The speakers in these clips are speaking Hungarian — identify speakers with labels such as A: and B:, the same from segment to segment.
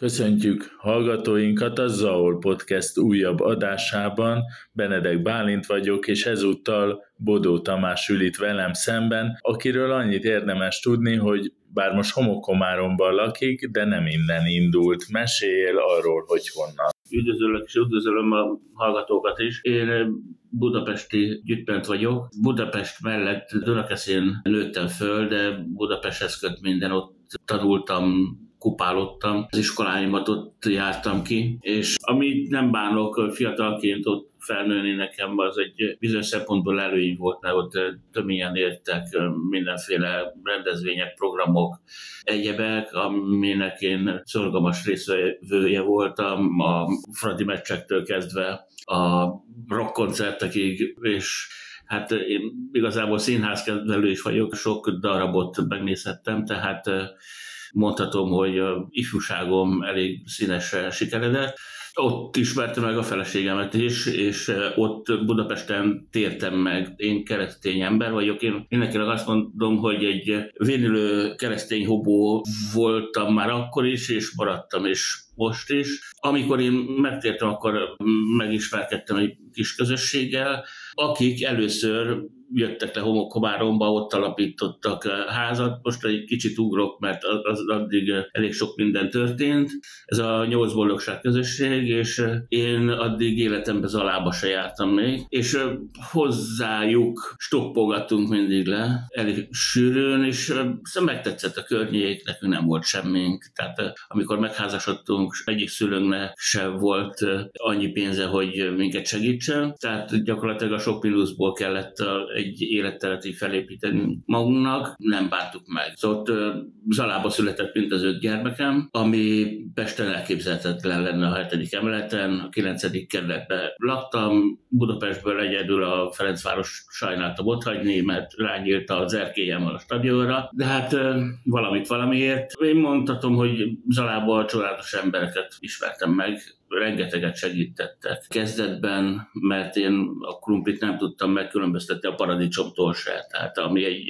A: Köszöntjük hallgatóinkat a Zaol Podcast újabb adásában. Benedek Bálint vagyok, és ezúttal Bodó Tamás ül itt velem szemben, akiről annyit érdemes tudni, hogy bár most homokomáromban lakik, de nem innen indult. Mesél arról, hogy honnan.
B: Üdvözöllek és üdvözölöm a hallgatókat is. Én budapesti gyütpent vagyok. Budapest mellett Dunakeszén nőttem föl, de Budapesthez köt minden, ott tanultam, kupálottam, az iskoláimat ott jártam ki, és amit nem bánok fiatalként ott felnőni nekem az egy bizonyos szempontból előny volt, mert ott töményen értek mindenféle rendezvények, programok, egyebek, aminek én szorgalmas részvevője voltam, a Fradi meccsektől kezdve a rock koncertekig, és Hát én igazából színházkezelő is vagyok, sok darabot megnézhettem, tehát mondhatom, hogy ifjúságom elég színesen sikeredett. Ott ismertem meg a feleségemet is, és ott Budapesten tértem meg. Én keresztény ember vagyok. Én mindenkinek azt mondom, hogy egy vénülő keresztény hobó voltam már akkor is, és maradtam, és most is. Amikor én megtértem, akkor megismerkedtem egy kis közösséggel, akik először jöttek le Homokomáromba, ott alapítottak eh, házat. Most egy kicsit ugrok, mert az, addig eh, elég sok minden történt. Ez a nyolc boldogság közösség, és eh, én addig életemben Zalába se jártam még, és hozzájuk stoppogatunk mindig le, elég sűrűn, és megtetszett a környék, nekünk nem volt semmink. Tehát amikor megházasodtunk, egyik szülőnknek se volt annyi pénze, hogy minket segítsen, tehát gyakorlatilag a sok mínuszból kellett egy életteret így felépíteni magunknak, nem bántuk meg. Szóval ott Zalába született mint az öt gyermekem, ami Pesten elképzelhetetlen lenne a hetedik emeleten, a kilencedik kerületben laktam, Budapestből egyedül a Ferencváros sajnáltam ott hagyni, mert rányírta az erkélyem a stadionra, de hát valamit valamiért. Én mondhatom, hogy Zalába a csodálatos embereket ismertem meg, rengeteget segítettek. Kezdetben, mert én a krumplit nem tudtam megkülönböztetni a paradicsomtól se, tehát ami egy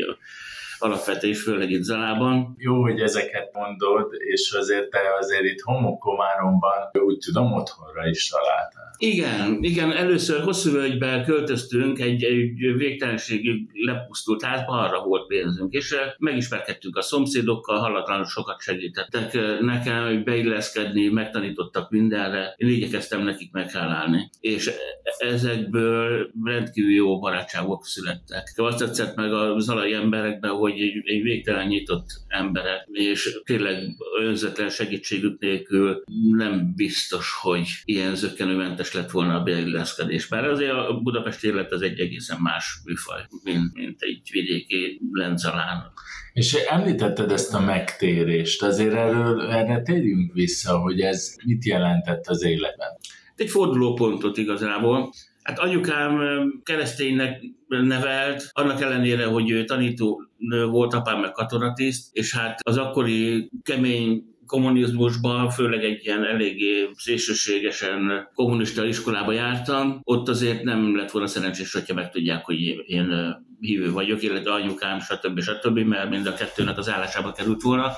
B: alapvetés, főleg itt Zalában.
A: Jó, hogy ezeket mondod, és azért te azért itt homokomáromban úgy tudom otthonra is találtál.
B: Igen, igen, először hosszú völgybe költöztünk egy, egy végtelenségig lepusztult házba, arra volt pénzünk, és megismerkedtünk a szomszédokkal, hallatlanul sokat segítettek nekem, hogy beilleszkedni, megtanítottak mindenre, én igyekeztem nekik meghálálni. És ezekből rendkívül jó barátságok születtek. Azt tetszett meg a zalai emberekben, hogy egy, egy végtelen nyitott emberek, és tényleg önzetlen segítségük nélkül nem biztos, hogy ilyen zökkenőmentes lett volna a beilleszkedés. Bár azért a Budapesti élet az egy egészen más műfaj, mint, mint egy vidéki Lenzalán.
A: És említetted ezt a megtérést, azért erről, erre térjünk vissza, hogy ez mit jelentett az életben.
B: Egy fordulópontot igazából. Hát anyukám kereszténynek nevelt, annak ellenére, hogy ő tanító volt, apám meg katonatiszt, és hát az akkori kemény kommunizmusban, főleg egy ilyen eléggé szélsőségesen kommunista iskolába jártam, ott azért nem lett volna szerencsés, hogyha megtudják, hogy én hívő vagyok, illetve anyukám, stb. stb., mert mind a kettőnek az állásába került volna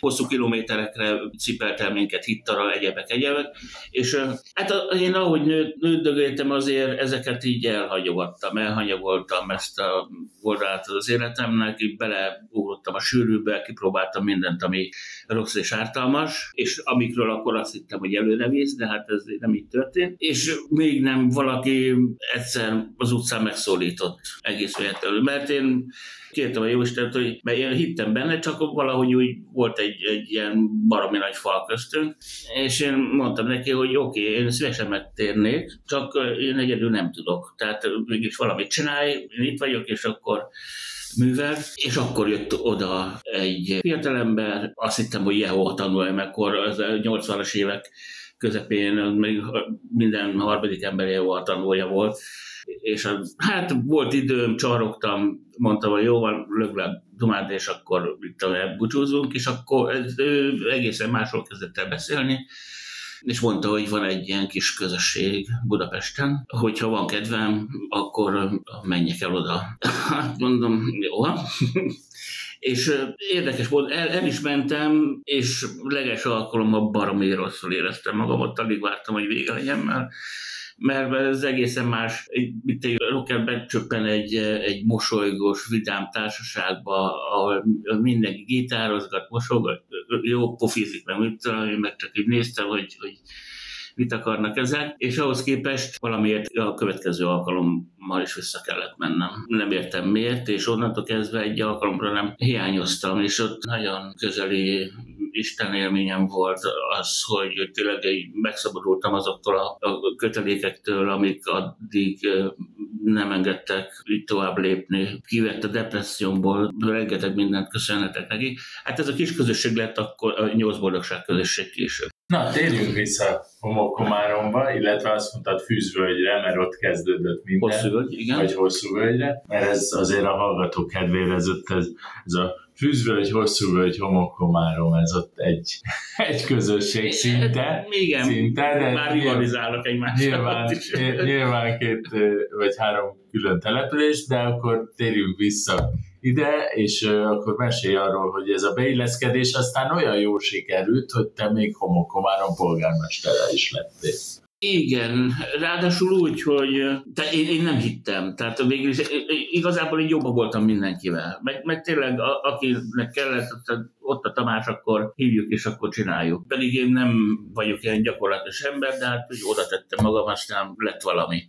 B: hosszú kilométerekre cipelte minket hittara, egyebek, egyebek, és hát én ahogy nő, nődögéltem azért ezeket így elhagyogattam, elhanyagoltam ezt a oldalát az életemnek, így beleugrottam a sűrűbe, kipróbáltam mindent, ami rossz és ártalmas, és amikről akkor azt hittem, hogy előre víz, de hát ez nem így történt, és még nem valaki egyszer az utcán megszólított egész véletlenül, mert én kértem a Jóistent, hogy mert én hittem benne, csak valahogy úgy volt egy, egy ilyen baromi nagy fal köztünk, és én mondtam neki, hogy oké, okay, én szívesen megtérnék, csak én egyedül nem tudok. Tehát mégis valamit csinálj, én itt vagyok, és akkor művel, és akkor jött oda egy fiatalember, azt hittem, hogy Jehova tanul, akkor az 80-as évek közepén még minden harmadik ember Jehova tanulja volt, és hát volt időm, csarogtam, mondtam, hogy jó van, lögve Dumád, és akkor itt búcsúzunk, és akkor ez, ő egészen másról kezdett el beszélni, és mondta, hogy van egy ilyen kis közösség Budapesten, hogyha van kedvem, akkor menjek el oda. Hát mondom, jó. És érdekes volt, el, el is mentem, és leges alkalommal baromi rosszul éreztem magam, ott alig vártam, hogy vége legyen, mert mert ez egészen más, mint egy rocker becsöppen egy, egy mosolygós, vidám társaságba, ahol mindenki gitározgat, mosolgat, jó pofizik, meg mit tudom, meg csak így néztem, hogy, hogy mit akarnak ezek, és ahhoz képest valamiért a következő alkalommal is vissza kellett mennem. Nem értem miért, és onnantól kezdve egy alkalomra nem hiányoztam, és ott nagyon közeli Isten élményem volt az, hogy tényleg megszabadultam azoktól a kötelékektől, amik addig nem engedtek tovább lépni. Kivett a depressziómból, rengeteg mindent köszönhetek neki. Hát ez a kis közösség lett akkor a nyolc boldogság közösség később.
A: Na, térjünk vissza Homokomáromba, illetve azt mondtad Fűzvölgyre, mert ott kezdődött minden.
B: Hosszú völgy, igen.
A: Vagy hosszú völgyre, mert ez azért a hallgatók kedvére ez, ott ez, ez a Fűzvölgy, hosszú völgy, homokomárom, ez ott egy, egy közösség szinte.
B: Igen,
A: szinte,
B: de már rivalizálnak egymással.
A: Nyilván, nyilván két vagy három külön település, de akkor térjünk vissza ide, és akkor mesélj arról, hogy ez a beilleszkedés aztán olyan jól sikerült, hogy te még Homokomáron polgármestere is lettél.
B: Igen, ráadásul úgy, hogy te, én, én nem hittem. Tehát végül is igazából én jobban voltam mindenkivel. Meg, meg tényleg, a, akinek kellett, ott a Tamás, akkor hívjuk és akkor csináljuk. Pedig én nem vagyok ilyen gyakorlatos ember, de hát úgy oda tettem magam, aztán lett valami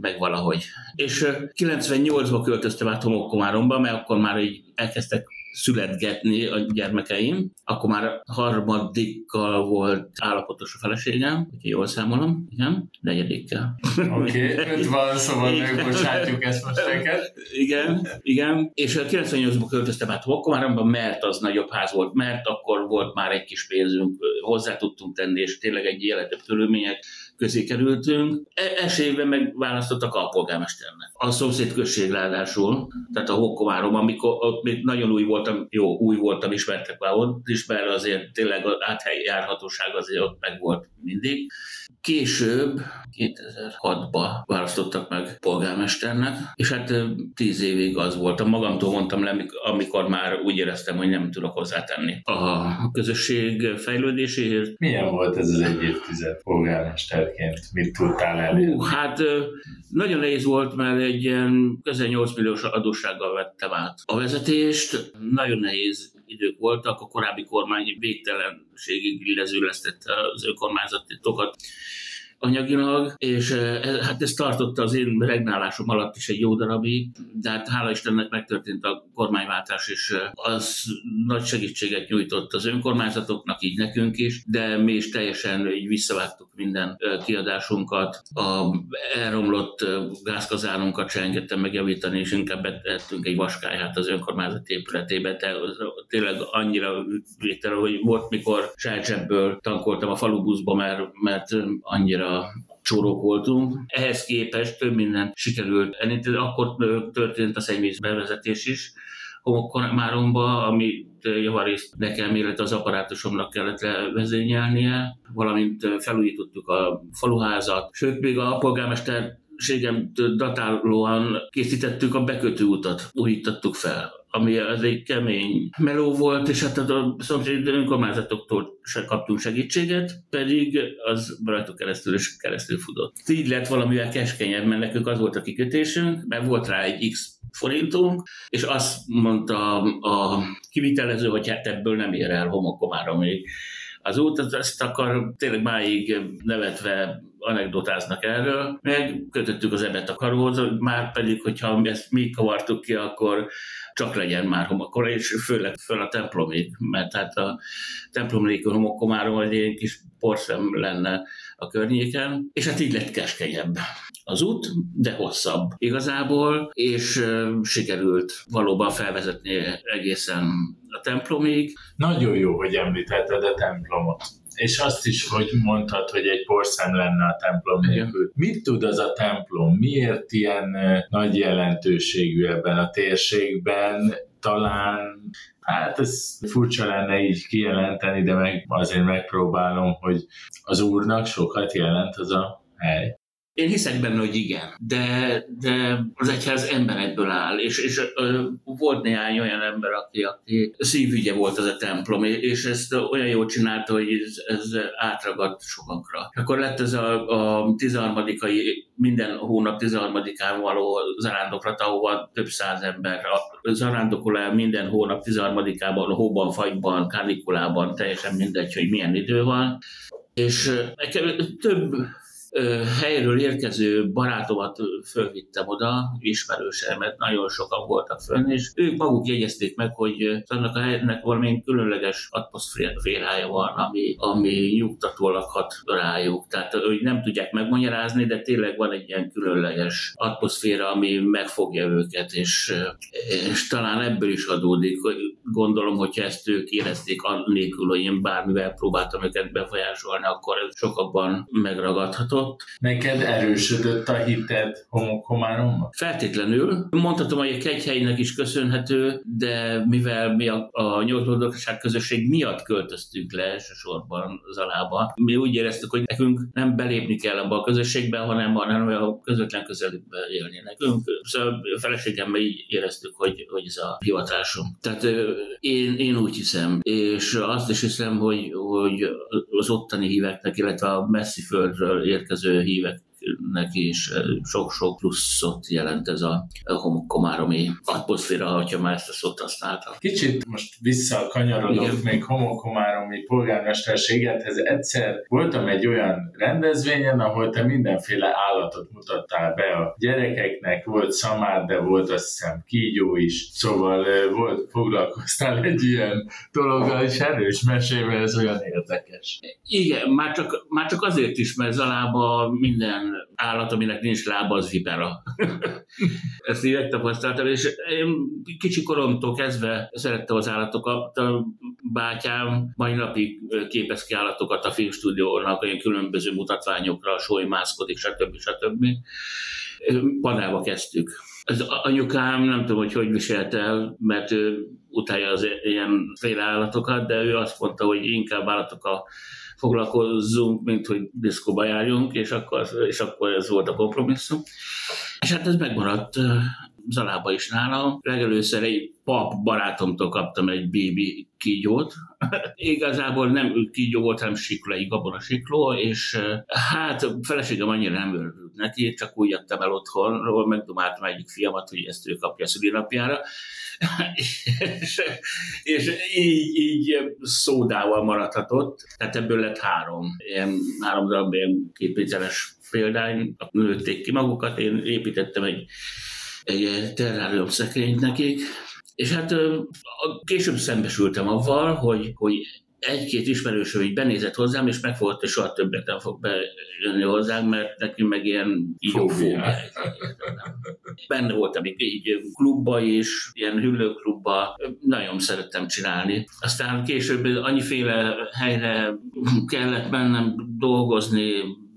B: meg valahogy. És 98-ban költöztem át Homokkomáromba, mert akkor már így elkezdtek születgetni a gyermekeim, akkor már harmadikkal volt állapotos a feleségem, hogyha jól számolom, igen, negyedikkel.
A: Oké, okay, van, szóval megbocsátjuk ezt most neked.
B: Igen, igen, és 98-ban költöztem át Hokkomáromba, mert az nagyobb ház volt, mert akkor volt már egy kis pénzünk, hozzá tudtunk tenni, és tényleg egy életebb körülmények közé kerültünk. Esélyben megválasztottak a polgármesternek. A szomszéd község ráadásul, tehát a Hokkomárom, amikor ott még nagyon új voltam, jó, új voltam, ismertek már ott is, mert azért tényleg az átjárhatóság azért ott meg volt mindig. Később, 2006-ban választottak meg polgármesternek, és hát tíz évig az voltam. Magamtól mondtam le, amikor már úgy éreztem, hogy nem tudok hozzátenni a közösség fejlődéséhez.
A: Milyen volt ez az egy évtized polgármesterként? Mit tudtál elérni?
B: Uh, hát nagyon nehéz volt, mert egy ilyen közel 8 milliós adóssággal vettem át a vezetést. Nagyon nehéz idők voltak, a korábbi kormány végtelenségig illezőlesztette az önkormányzatokat anyagilag, és hát ez tartotta az én regnálásom alatt is egy jó darabig, de hát hála Istennek megtörtént a kormányváltás, és az nagy segítséget nyújtott az önkormányzatoknak, így nekünk is, de mi is teljesen így visszavágtuk minden kiadásunkat, a elromlott gázkazánunkat se engedtem megjavítani, és inkább betettünk egy vaskályát az önkormányzat épületébe, de tényleg annyira végtelen, hogy volt, mikor saját tankoltam a falubuszba, mert, mert annyira csórok voltunk. Ehhez képest több minden sikerült. Akkor történt a szennyvíz bevezetés is, homokkomáromba, ami javarészt nekem, illetve az apparátusomnak kellett vezényelnie, valamint felújítottuk a faluházat, sőt, még a polgármester datálóan készítettük a bekötő utat, újítottuk fel ami az egy kemény meló volt, és hát a szomszéd önkormányzatoktól se kaptunk segítséget, pedig az rajtuk keresztül és keresztül futott. Így lett valamivel keskenyebb, mert nekünk az volt a kikötésünk, mert volt rá egy X forintunk, és azt mondta a kivitelező, hogy hát ebből nem ér el homokomára még az út, ezt akar tényleg máig nevetve anekdotáznak erről, meg kötöttük az ebet a karóhoz, már pedig, hogyha ezt mi kavartuk ki, akkor csak legyen már homokkora, és főleg föl a templomig, mert hát a templomig homokkomáron egy ilyen kis porszem lenne a környéken, és hát így lett keskenyebb az út, de hosszabb igazából, és uh, sikerült valóban felvezetni egészen a templomig.
A: Nagyon jó, hogy említetted a templomot és azt is, hogy mondtad, hogy egy porszem lenne a templom nélkül. Mit tud az a templom? Miért ilyen nagy jelentőségű ebben a térségben? Talán Hát ez furcsa lenne így kijelenteni, de meg azért megpróbálom, hogy az úrnak sokat jelent az a hely.
B: Én hiszek benne, hogy igen, de, de az egyház emberekből áll, és, és ö, volt néhány olyan ember, aki, aki szívügye volt az a templom, és ezt olyan jól csinálta, hogy ez, ez átragadt sokakra. Akkor lett ez a, a 13 minden hónap 13-án való zarándoklat, ahova több száz ember zarándokol el minden hónap 13-ában, hóban, fagyban, kánikulában, teljesen mindegy, hogy milyen idő van. És nekem több helyről érkező barátomat fölvittem oda, ismerősemet, nagyon sokan voltak fönn, és ők maguk jegyezték meg, hogy annak a helynek valamilyen különleges atmoszférája van, ami, ami nyugtatólag hat rájuk. Tehát, hogy nem tudják megmagyarázni, de tényleg van egy ilyen különleges atmoszféra, ami megfogja őket, és, és talán ebből is adódik, gondolom, hogyha ezt ők érezték annélkül, hogy én bármivel próbáltam őket befolyásolni, akkor ez sokakban megragadható változott.
A: Neked erősödött a hited homokomáromban?
B: Feltétlenül. Mondhatom, hogy a kegyhelynek is köszönhető, de mivel mi a, a nyolcmondokság közösség miatt költöztünk le elsősorban Zalába, mi úgy éreztük, hogy nekünk nem belépni kell abba a közösségbe, hanem, hanem a közvetlen közelükbe élni nekünk. Szóval a feleségemmel így éreztük, hogy, hogy ez a hivatásunk. Tehát én, én úgy hiszem, és azt is hiszem, hogy, hogy az ottani híveknek, illetve a messzi földről érkező érkező híveknek is sok-sok pluszot jelent ez a homokomáromi atmoszféra, ha már ezt a szót használtam.
A: Kicsit most visszakanyarodok Igen. még homokomáromi polgármesterségethez. Egyszer voltam egy olyan rendezvényen, ahol te mindenféle állatot mutattál be a gyerekeknek, volt szamár, de volt azt hiszem kígyó is, szóval volt, foglalkoztál egy ilyen dologgal, és erős mesével ez olyan érdekes.
B: Igen, már csak, már csak azért is, mert Zalában minden állat, aminek nincs lába, az vipera. Ezt így megtapasztaltam, és én kicsi koromtól kezdve szerettem az állatokat. A bátyám mai napig képez ki állatokat a filmstúdiónak, olyan különböző mutatványokra, mászkodik, stb. stb. Panába kezdtük. Az anyukám nem tudom, hogy hogy viselt el, mert ő utálja az ilyen féle állatokat, de ő azt mondta, hogy inkább állatok a foglalkozzunk, mint hogy diszkóba járjunk, és akkor, és akkor ez volt a kompromisszum. És hát ez megmaradt Zalába is nálam. Legelőször egy pap barátomtól kaptam egy bébi kígyót. Igazából nem kígyó volt, hanem sikló, egy gabona sikló, és hát feleségem annyira nem neki, csak úgy jöttem el otthonról, megdomáltam egyik fiamat, hogy ezt ő kapja a szülinapjára. és, és így, így szódával maradhatott, tehát ebből lett három, ilyen három darab ilyen képvételes példány, nőtték ki magukat, én építettem egy, egy terrárium szekrényt nekik, és hát később szembesültem avval, hogy, hogy egy-két ismerősöm így benézett hozzám, és megfogott, hogy soha többet nem fog bejönni hozzám, mert neki meg ilyen jó Benne voltam így, így klubba is, ilyen hüllőklubba, nagyon szerettem csinálni. Aztán később annyiféle helyre kellett mennem dolgozni,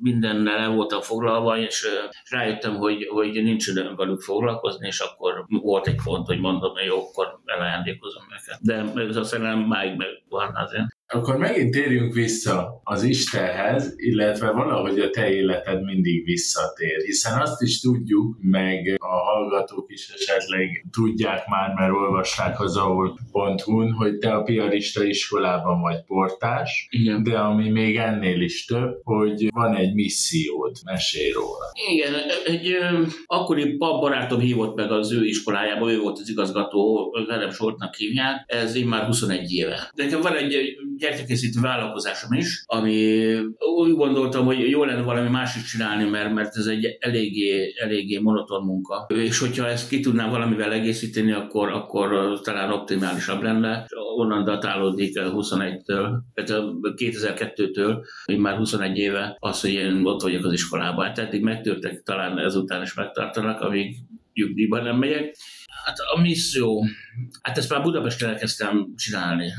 B: mindennel el voltam foglalva, és rájöttem, hogy, hogy nincs időm velük foglalkozni, és akkor volt egy pont, hogy mondom, hogy jó, akkor elajándékozom őket. De ez a szerelem máig megvan azért.
A: Akkor megint térjünk vissza az Istenhez, illetve valahogy a te életed mindig visszatér, hiszen azt is tudjuk, meg a hallgatók is esetleg tudják már, mert olvasták az aul.hu-n, hogy te a piarista iskolában vagy portás, Igen. de ami még ennél is több, hogy van egy missziód, mesélj róla.
B: Igen, egy ö, akkori pap barátom hívott meg az ő iskolájába, ő volt az igazgató, Velem Sortnak hívják, ez én már 21 éve. De nekem van egy gyertyakészítő vállalkozásom is, ami úgy gondoltam, hogy jó lenne valami másik csinálni, mert, mert ez egy eléggé, eléggé monoton munka. És hogyha ezt ki tudnám valamivel egészíteni, akkor, akkor talán optimálisabb lenne. Onnan datálódik 21-től, 2002-től, hogy már 21 éve az, hogy én ott vagyok az iskolában. Hát eddig megtörtek, talán ezután is megtartanak, amíg nyugdíjban nem megyek. Hát a misszió, hát ezt már Budapesten elkezdtem csinálni.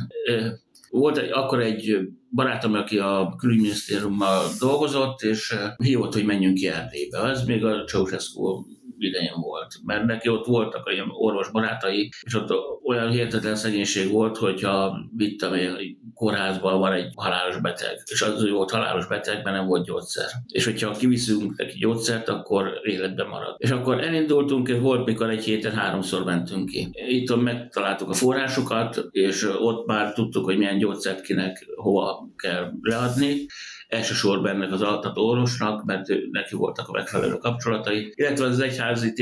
B: Volt egy, akkor egy barátom, aki a külügyminisztériummal dolgozott, és hívott, hogy menjünk ki Erdélybe. Ez még a Ceausescu idején volt, mert neki ott voltak olyan orvos barátai, és ott olyan hihetetlen szegénység volt, hogyha vittem én kórházban van egy halálos beteg, és az ő volt halálos betegben nem volt gyógyszer. És hogyha kiviszünk neki gyógyszert, akkor életben marad. És akkor elindultunk, és volt, mikor egy héten háromszor mentünk ki. Itt megtaláltuk a forrásokat, és ott már tudtuk, hogy milyen gyógyszert kinek hova kell leadni, elsősorban ennek az altató orvosnak, mert neki voltak a megfelelő kapcsolatai, illetve az egyházi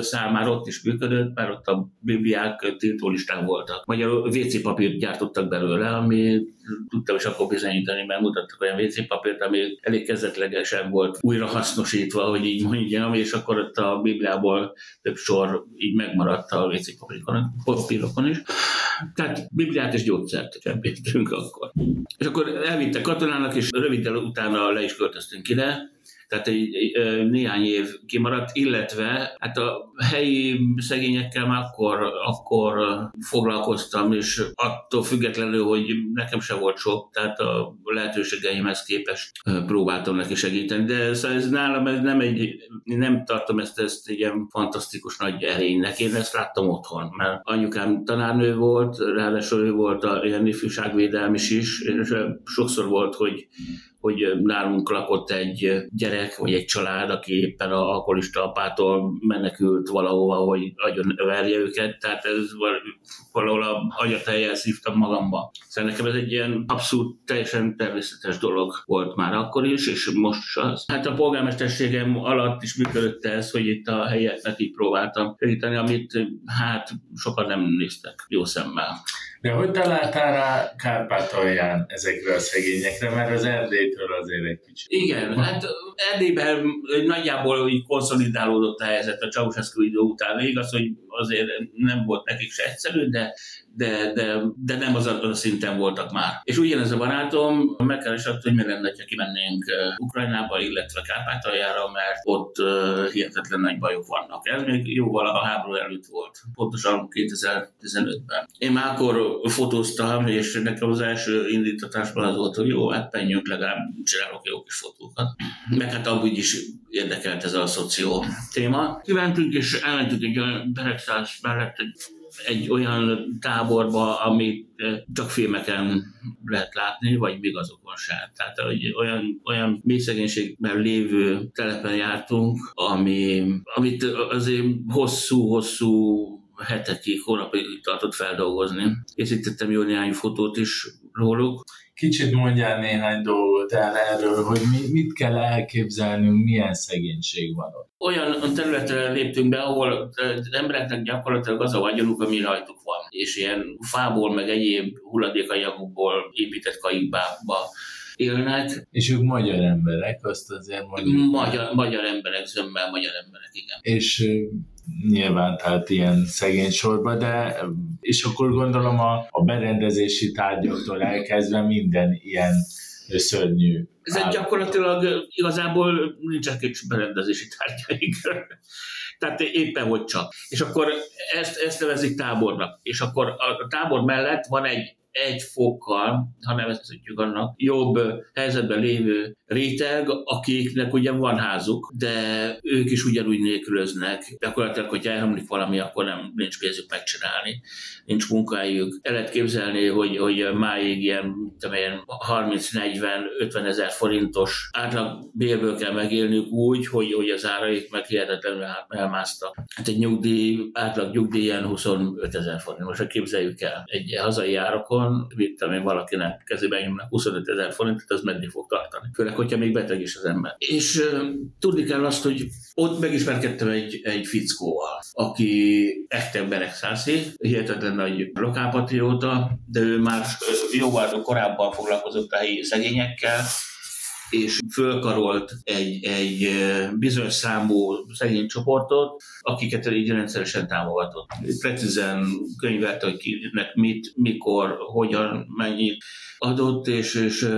B: számára ott is működött, mert ott a bibliák tiltólistán voltak. Magyarul WC papírt gyártottak belőle, ami tudtam is akkor bizonyítani, mert mutattak olyan WC papírt, ami elég kezdetlegesen volt újra hasznosítva, hogy így mondjam, és akkor ott a Bibliából több sor így megmaradt a WC papírokon is. Tehát Bibliát és gyógyszert csempésztünk akkor. És akkor elvitte katonának, és röviddel utána le is költöztünk ide, tehát egy, egy, néhány év kimaradt, illetve hát a helyi szegényekkel már akkor, akkor foglalkoztam, és attól függetlenül, hogy nekem se volt sok, tehát a lehetőségeimhez képest próbáltam neki segíteni, de szóval ez nálam ez nem egy, nem tartom ezt, ezt ilyen fantasztikus nagy erénynek, én ezt láttam otthon, mert anyukám tanárnő volt, ráadásul ő volt a ilyen ifjúságvédelmi is, és sokszor volt, hogy hogy nálunk lakott egy gyerek, vagy egy család, aki éppen a alkoholista apától menekült valahova, hogy agyon verje őket, tehát ez valahol a agyateljel szívtam magamba. Szóval nekem ez egy ilyen abszolút teljesen természetes dolog volt már akkor is, és most is az. Hát a polgármesterségem alatt is működött ez, hogy itt a helyeknek így próbáltam segíteni, amit hát sokan nem néztek jó szemmel.
A: De hogy találtál rá Kárpátalján ezekre a szegényekre, mert az Erdélytől azért egy kicsit.
B: Igen, hát Erdélyben nagyjából így konszolidálódott a helyzet a Ceausescu idő után. Igaz, hogy azért nem volt nekik se egyszerű, de de, de, de nem az a, szinten voltak már. És ugyanez a barátom megkeresett, hogy mi lenne, ha kimennénk Ukrajnába, illetve Kárpátaljára, mert ott hihetetlen nagy bajok vannak. Ez még jóval a háború előtt volt, pontosan 2015-ben. Én már akkor fotóztam, és nekem az első indítatásban az volt, hogy jó, hát menjünk, legalább csinálok jó kis fotókat. Meg hát amúgy is érdekelt ez a szoció téma. Kiventünk, és elmentünk egy olyan beregszáz mellett egy olyan táborba, amit csak filmeken lehet látni, vagy még azokon sem. Tehát hogy olyan, olyan mély szegénységben lévő telepen jártunk, ami, amit azért hosszú-hosszú hetekig, hónapig tartott feldolgozni. Készítettem jó néhány fotót is róluk.
A: Kicsit mondjál néhány dolgot el erről, hogy mi, mit kell elképzelnünk, milyen szegénység van ott.
B: Olyan területre léptünk be, ahol az embereknek gyakorlatilag az a vagyonuk, ami rajtuk van, és ilyen fából, meg egyéb hulladékanyagokból épített kaikbába élnek.
A: És ők magyar emberek, azt azért
B: mondjuk. Magyar, magyar emberek, zömmel magyar emberek, igen.
A: És nyilván tehát ilyen szegény sorba, de és akkor gondolom a, a berendezési tárgyaktól elkezdve minden ilyen szörnyű.
B: Ez gyakorlatilag igazából nincsenek egy berendezési tárgyaik. Tehát éppen hogy csak. És akkor ezt, ezt nevezik tábornak. És akkor a tábor mellett van egy egy fokkal, ha nevezhetjük annak, jobb helyzetben lévő réteg, akiknek ugye van házuk, de ők is ugyanúgy nélkülöznek. Gyakorlatilag, hogyha elhamlik valami, akkor nem nincs pénzük megcsinálni, nincs munkájuk. El lehet képzelni, hogy, hogy máig ilyen 30-40-50 ezer forintos átlag bérből kell megélniük úgy, hogy, hogy az áraik meg hihetetlenül elmásztak. Hát egy nyugdíj, átlag nyugdíj ilyen 25 ezer forint. Most képzeljük el, egy hazai árakon, mit tudom én, valakinek kezében nyomnak 25 ezer forintot, az meddig fog tartani. Főleg, hogyha még beteg is az ember. És uh, tudni kell azt, hogy ott megismerkedtem egy, egy fickóval, aki echte Beregszászi, hihetetlen nagy lokálpatrióta, de ő már jóval korábban foglalkozott a helyi szegényekkel, és fölkarolt egy, egy bizonyos számú szegény csoportot, akiket így rendszeresen támogatott. Precízen könyvelt, hogy kinek mit, mikor, hogyan, mennyit adott, és, és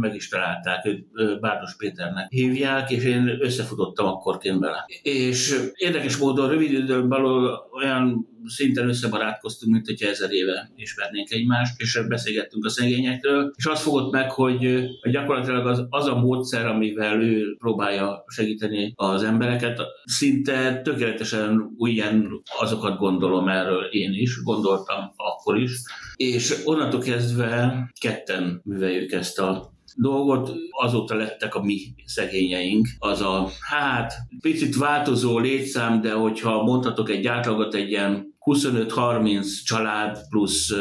B: meg is találták, őt Bárdos Péternek hívják, és én összefutottam akkorként vele. És érdekes módon rövid időn belül olyan szinten összebarátkoztunk, mint hogyha ezer éve ismernénk egymást, és beszélgettünk a szegényekről, és azt fogott meg, hogy gyakorlatilag az, az a módszer, amivel ő próbálja segíteni az embereket, szinte tökéletesen ugyan azokat gondolom erről én is, gondoltam akkor is, és onnantól kezdve ketten műveljük ezt a dolgot, azóta lettek a mi szegényeink. Az a, hát, picit változó létszám, de hogyha mondhatok egy átlagot, egy ilyen 25-30 család plusz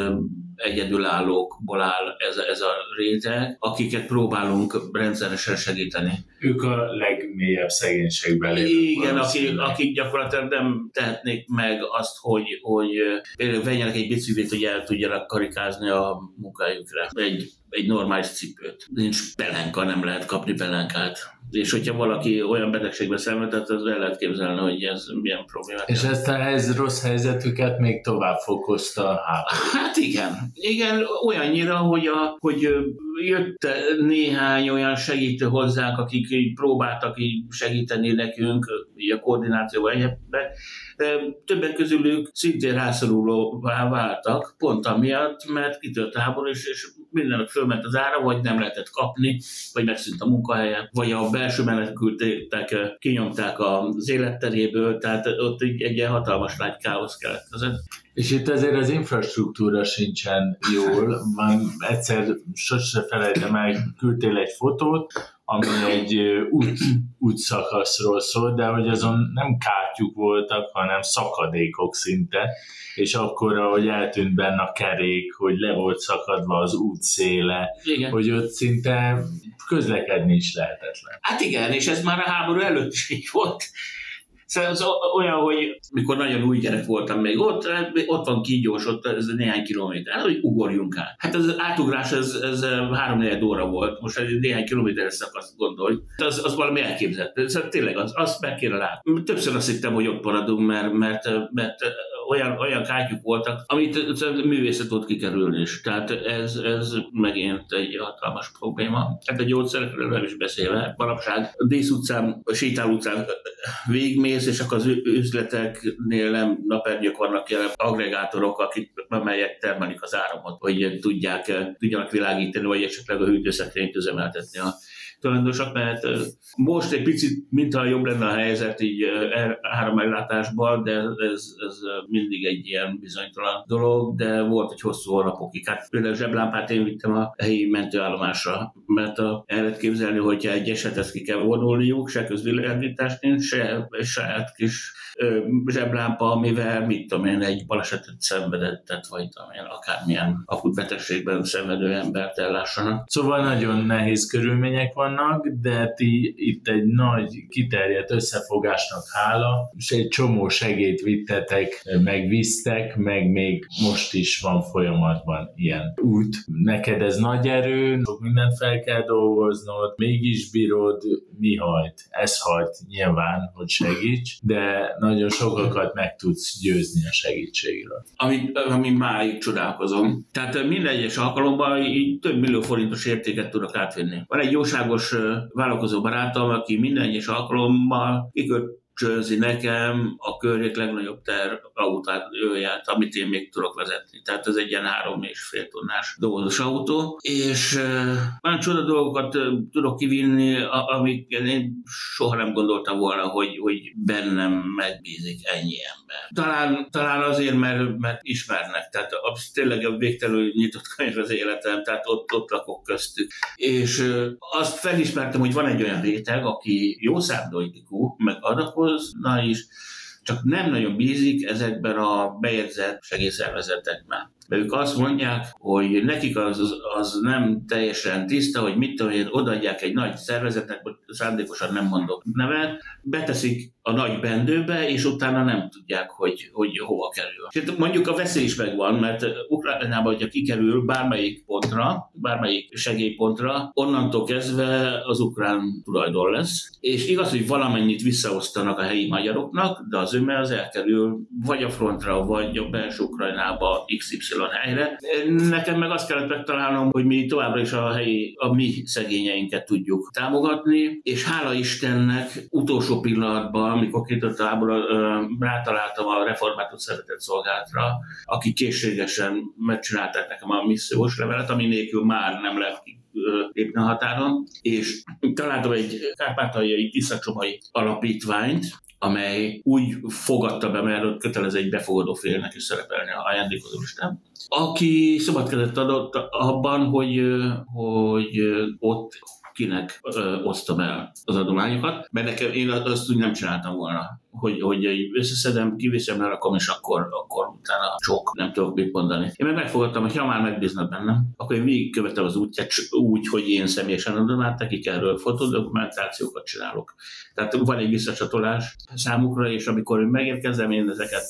B: egyedülállókból áll ez, ez a réteg, akiket próbálunk rendszeresen segíteni.
A: Ők a legmélyebb szegénységben lévők.
B: Igen, akik, akik gyakorlatilag nem tehetnék meg azt, hogy, hogy például vegyenek egy biciklit, hogy el tudjanak karikázni a munkájukra. Egy, egy normális cipőt. Nincs pelenka, nem lehet kapni pelenkát és hogyha valaki olyan betegségbe szenvedett, az el lehet képzelni, hogy ez milyen problémát.
A: És ezt a ez rossz helyzetüket még tovább fokozta a háború.
B: Hát igen, igen, olyannyira, hogy, a, hogy jött néhány olyan segítő hozzánk, akik így próbáltak így segíteni nekünk, így a koordinációban egyebben, többek közül ők szintén rászorulóvá váltak, pont amiatt, mert kitört háború, és, és mindenek fölment az ára, vagy nem lehetett kapni, vagy megszűnt a munkahelye, vagy a belső menekültek kinyomták az életteréből, tehát ott egy, egy ilyen hatalmas nagy káosz keletkezett.
A: És itt azért az infrastruktúra sincsen jól. Már egyszer sose felejtem el, küldtél egy fotót, ami egy út, útszakaszról szól, de hogy azon nem kátyuk voltak, hanem szakadékok szinte, és akkor, ahogy eltűnt benne a kerék, hogy le volt szakadva az út széle, igen. hogy ott szinte közlekedni is lehetetlen.
B: Hát igen, és ez már a háború előtt is így volt. Szóval az olyan, hogy mikor nagyon új gyerek voltam még ott, hát ott van kígyós, ott ez néhány kilométer, hogy ugorjunk át. Hát az átugrás, ez, ez három óra volt, most egy néhány kilométer szakasz gondolj. Az, az valami elképzelhető. Szóval tényleg az, azt meg kéne látni. Többször azt hittem, hogy ott maradunk, mert, mert, mert olyan, olyan kátyuk voltak, amit művészet ott kikerülni is. Tehát ez, ez megint egy hatalmas probléma. Hát a gyógyszerekről nem is beszélve. Manapság a Dísz utcán, a Sétál utcán végigmész, és akkor az üzleteknél nem napernyők vannak jelen, agregátorok, akik, amelyek termelik az áramot, hogy tudják, tudjanak világítani, vagy esetleg a hűtőszekrényt üzemeltetni a tulajdonosak, mert most egy picit, mintha jobb lenne a helyzet így er, áramellátásban, de ez, ez mindig egy ilyen bizonytalan dolog, de volt egy hosszú hónapokig. Hát például zseblámpát én vittem a helyi mentőállomásra, mert a, el lehet képzelni, hogyha egy esetet ki kell vonulniuk, se közvilágítás nincs, se saját kis zseblámpa, amivel, mit tudom én, egy balesetet szenvedett, tehát vagy én, akármilyen akut betegségben szenvedő embert ellássanak.
A: Szóval nagyon nehéz körülmények vannak, de ti itt egy nagy kiterjedt összefogásnak hála, és egy csomó segét vittetek, meg visztek, meg még most is van folyamatban ilyen út. Neked ez nagy erő, sok mindent fel kell dolgoznod, mégis bírod, mi hajt? Ez hajt nyilván, hogy segíts, de nagyon sokakat meg tudsz győzni a segítségről.
B: Ami, ami máig csodálkozom. Tehát minden egyes alkalommal így több millió forintos értéket tudok átvinni. Van egy jóságos vállalkozó barátom, aki minden egyes alkalommal kiköt csőzi nekem a környék legnagyobb ter autóját, amit én még tudok vezetni. Tehát ez egy ilyen három és fél tonnás dolgozós autó, és olyan csoda dolgokat tudok kivinni, amik én soha nem gondoltam volna, hogy, hogy bennem megbízik ennyi ember. Talán, talán azért, mert, mert ismernek, tehát az tényleg a végtelenül nyitott könyv az életem, tehát ott, ott lakok köztük. És azt felismertem, hogy van egy olyan réteg, aki jó szándékú, meg adakozó, dolgozna is, csak nem nagyon bízik ezekben a bejegyzett segélyszervezetekben. De ők azt mondják, hogy nekik az, az nem teljesen tiszta, hogy mit tudom, hogy odaadják egy nagy szervezetnek, szándékosan nem mondok nevet, beteszik a nagy bendőbe, és utána nem tudják, hogy, hogy hova kerül. És mondjuk a veszély is megvan, mert Ukrajnában, hogyha kikerül bármelyik pontra, bármelyik segélypontra, onnantól kezdve az ukrán tulajdon lesz. És igaz, hogy valamennyit visszaosztanak a helyi magyaroknak, de az öme az elkerül vagy a frontra, vagy a belső Ukrajnába XY helyre. Nekem meg azt kellett megtalálnom, hogy mi továbbra is a helyi, a mi szegényeinket tudjuk támogatni, és hála Istennek utolsó pillanatban amikor kitört a háború, rátaláltam a református szeretett szolgálatra, akik készségesen megcsinálták nekem a missziós levelet, ami nélkül már nem lehet lépni a határon, és találtam egy kárpátaljai tiszacsomai alapítványt, amely úgy fogadta be, mert kötelező egy befogadó félnek is szerepelni a ajándékozó listán, aki szabadkezett adott abban, hogy, hogy ott kinek ö, osztom el az adományokat, mert nekem én azt úgy nem csináltam volna hogy, hogy összeszedem, kiviszem, lerakom, és akkor, akkor utána sok, nem tudok mit mondani. Én meg megfogadtam, hogy ha már megbíznak bennem, akkor én végigkövetem az útját úgy, hogy én személyesen adom át nekik erről fotodokumentációkat csinálok. Tehát van egy visszacsatolás számukra, és amikor én megérkezem, én ezeket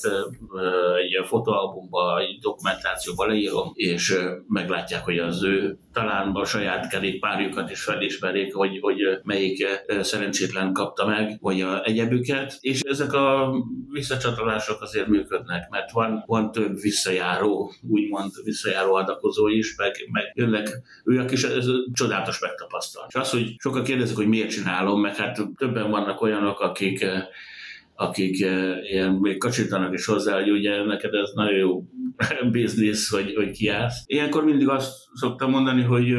B: egy fotóalbumba, egy dokumentációba leírom, és meglátják, hogy az ő talán a saját kerékpárjukat is felismerik, hogy, hogy melyik szerencsétlen kapta meg, vagy a egyebüket, és ezek a visszacsatolások azért működnek, mert van, van több visszajáró, úgymond visszajáró adakozó is, meg, meg jönnek ők is, ez csodálatos megtapasztal. És az, hogy sokan kérdezik, hogy miért csinálom, meg hát többen vannak olyanok, akik akik ilyen még kacsítanak is hozzá, hogy ugye neked ez nagyon jó biznisz, hogy, hogy kiállsz. Ilyenkor mindig azt szoktam mondani, hogy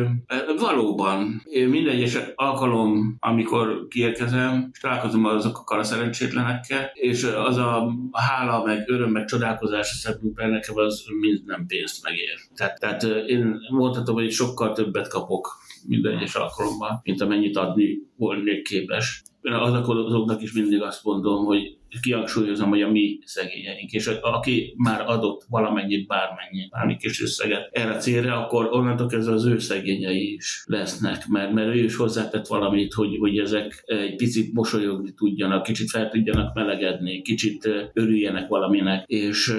B: valóban minden egyes alkalom, amikor kiérkezem, és találkozom azokkal a szerencsétlenekkel, és az a hála, meg öröm, meg csodálkozás a Szent nekem az mind nem pénzt megér. Tehát, tehát én mondhatom, hogy sokkal többet kapok minden egyes alkalommal, mint amennyit adni volnék képes. Azoknak is mindig azt mondom, hogy kihangsúlyozom, hogy a mi szegényeink, és aki már adott valamennyit, bármennyi, bármi kis összeget erre a célra, akkor onnantól kezdve az ő szegényei is lesznek, mert, mert ő is hozzátett valamit, hogy, hogy ezek egy picit mosolyogni tudjanak, kicsit fel tudjanak melegedni, kicsit örüljenek valaminek, és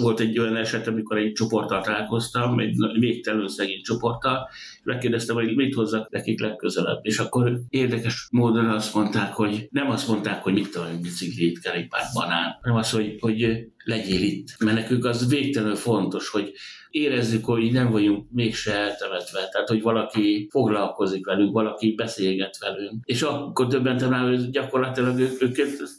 B: volt egy olyan eset, amikor egy csoporttal találkoztam, egy végtelenül szegény csoporttal, és megkérdeztem, hogy mit hozzak nekik legközelebb, és akkor érdekes módon azt mondták, hogy nem azt mondták, hogy mit tudom, biciklit, kerékpár, banán, hanem az, hogy, hogy legyél itt. Mert nekünk az végtelenül fontos, hogy érezzük, hogy nem vagyunk mégse eltemetve, tehát hogy valaki foglalkozik velünk, valaki beszélget velünk. És akkor többen talán, hogy gyakorlatilag ők, ők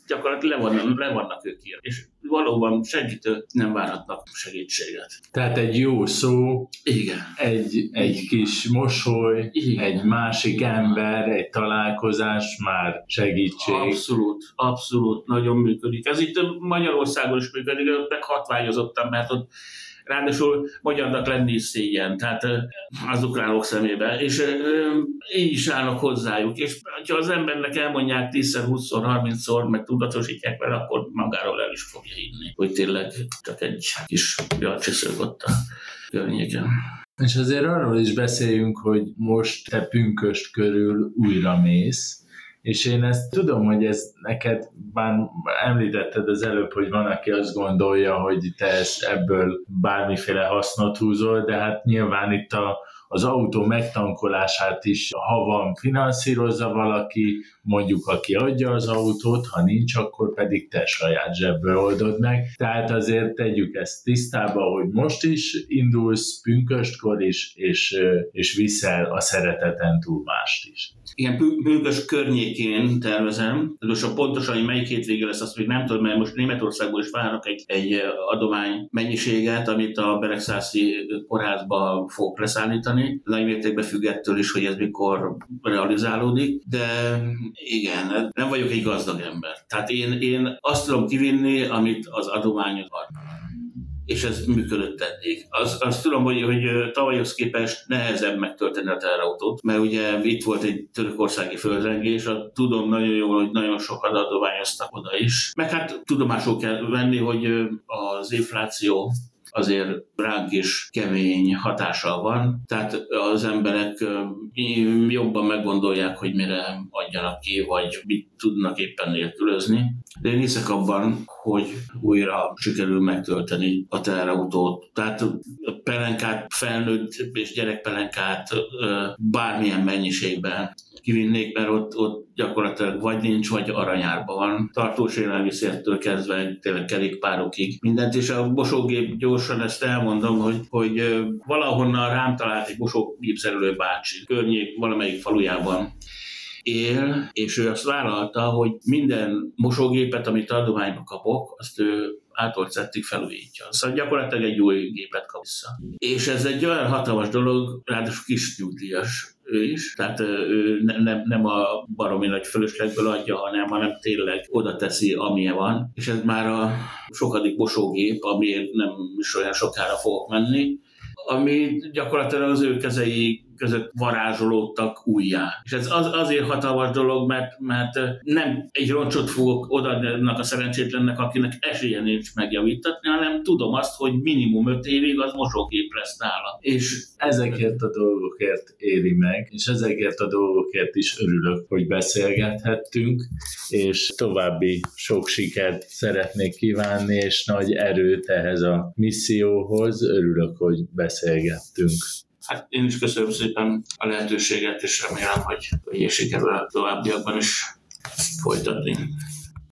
B: gyakorlatilag le vannak, le vannak ők ír. És valóban segítő nem várhatnak segítséget.
A: Tehát egy jó szó,
B: Igen.
A: Egy, egy kis mosoly, Igen. egy másik ember, egy találkozás már segítség.
B: Abszolút, abszolút, nagyon működik. Ez itt Magyarországon is működik, meg hatványozottan, mert ott ráadásul magyarnak lenni is szégyen, tehát az ukránok szemébe, és így is állnak hozzájuk, és ha az embernek elmondják 10-szer, 20-szor, 30-szor, meg tudatosítják vele, akkor magáról el is fogja hinni, hogy tényleg csak egy kis bjarcsiszög ott a környéken.
A: És azért arról is beszéljünk, hogy most te pünköst körül újra mész, és én ezt tudom, hogy ez neked, bár említetted az előbb, hogy van, aki azt gondolja, hogy te ebből bármiféle hasznot húzol, de hát nyilván itt a, az autó megtankolását is, ha van, finanszírozza valaki, mondjuk aki adja az autót, ha nincs, akkor pedig te saját zsebből oldod meg. Tehát azért tegyük ezt tisztába, hogy most is indulsz pünköstkor is, és, és viszel a szereteten túl mást is
B: ilyen bőgös környékén tervezem, de most a pontosan, hogy melyik hétvége lesz, azt még nem tudom, mert most Németországból is várnak egy, egy adomány mennyiséget, amit a Beregszászi kórházba fog leszállítani. Nagy mértékben függ ettől is, hogy ez mikor realizálódik, de igen, nem vagyok egy gazdag ember. Tehát én, én azt tudom kivinni, amit az adományok ad és ez működött eddig. Az, azt tudom, hogy, hogy tavalyhoz képest nehezebb megtölteni a terautót, mert ugye itt volt egy törökországi földrengés, a, tudom nagyon jól, hogy nagyon sokat adományoztak oda is. Meg hát tudomásul kell venni, hogy az infláció azért ránk is kemény hatással van, tehát az emberek jobban meggondolják, hogy mire adjanak ki, vagy mit tudnak éppen nélkülözni. De én hiszek abban, hogy újra sikerül megtölteni a teherautót. Tehát a pelenkát, felnőtt és gyerekpelenkát bármilyen mennyiségben kivinnék, mert ott, ott gyakorlatilag vagy nincs, vagy aranyárban van. Tartós élelmiszertől kezdve tényleg kerékpárokig mindent, és a bosógép gyorsan ezt elmondom, hogy, hogy valahonnan rám talált egy bosógépszerelő bácsi környék valamelyik falujában él, és ő azt vállalta, hogy minden mosógépet, amit adományba kapok, azt ő átolt szettig felújítja. Szóval gyakorlatilag egy új gépet kap vissza. És ez egy olyan hatalmas dolog, ráadásul kis nyugdíjas ő is, tehát ő ne, ne, nem a baromi nagy fölöslegből adja, hanem, hanem tényleg oda teszi, amilyen van, és ez már a sokadik bosógép, amiért nem is olyan sokára fogok menni, ami gyakorlatilag az ő kezei között varázsolódtak újjá. És ez az, azért hatalmas dolog, mert, mert nem egy roncsot fogok odaadni a szerencsétlennek, akinek esélye nincs megjavítatni, hanem tudom azt, hogy minimum öt évig az mosógép lesz nála.
A: És ezekért a dolgokért éri meg, és ezekért a dolgokért is örülök, hogy beszélgethettünk, és további sok sikert szeretnék kívánni, és nagy erőt ehhez a misszióhoz. Örülök, hogy beszélgettünk.
B: Hát én is köszönöm szépen a lehetőséget, és remélem, hogy, hogy sikerül a továbbiakban is folytatni.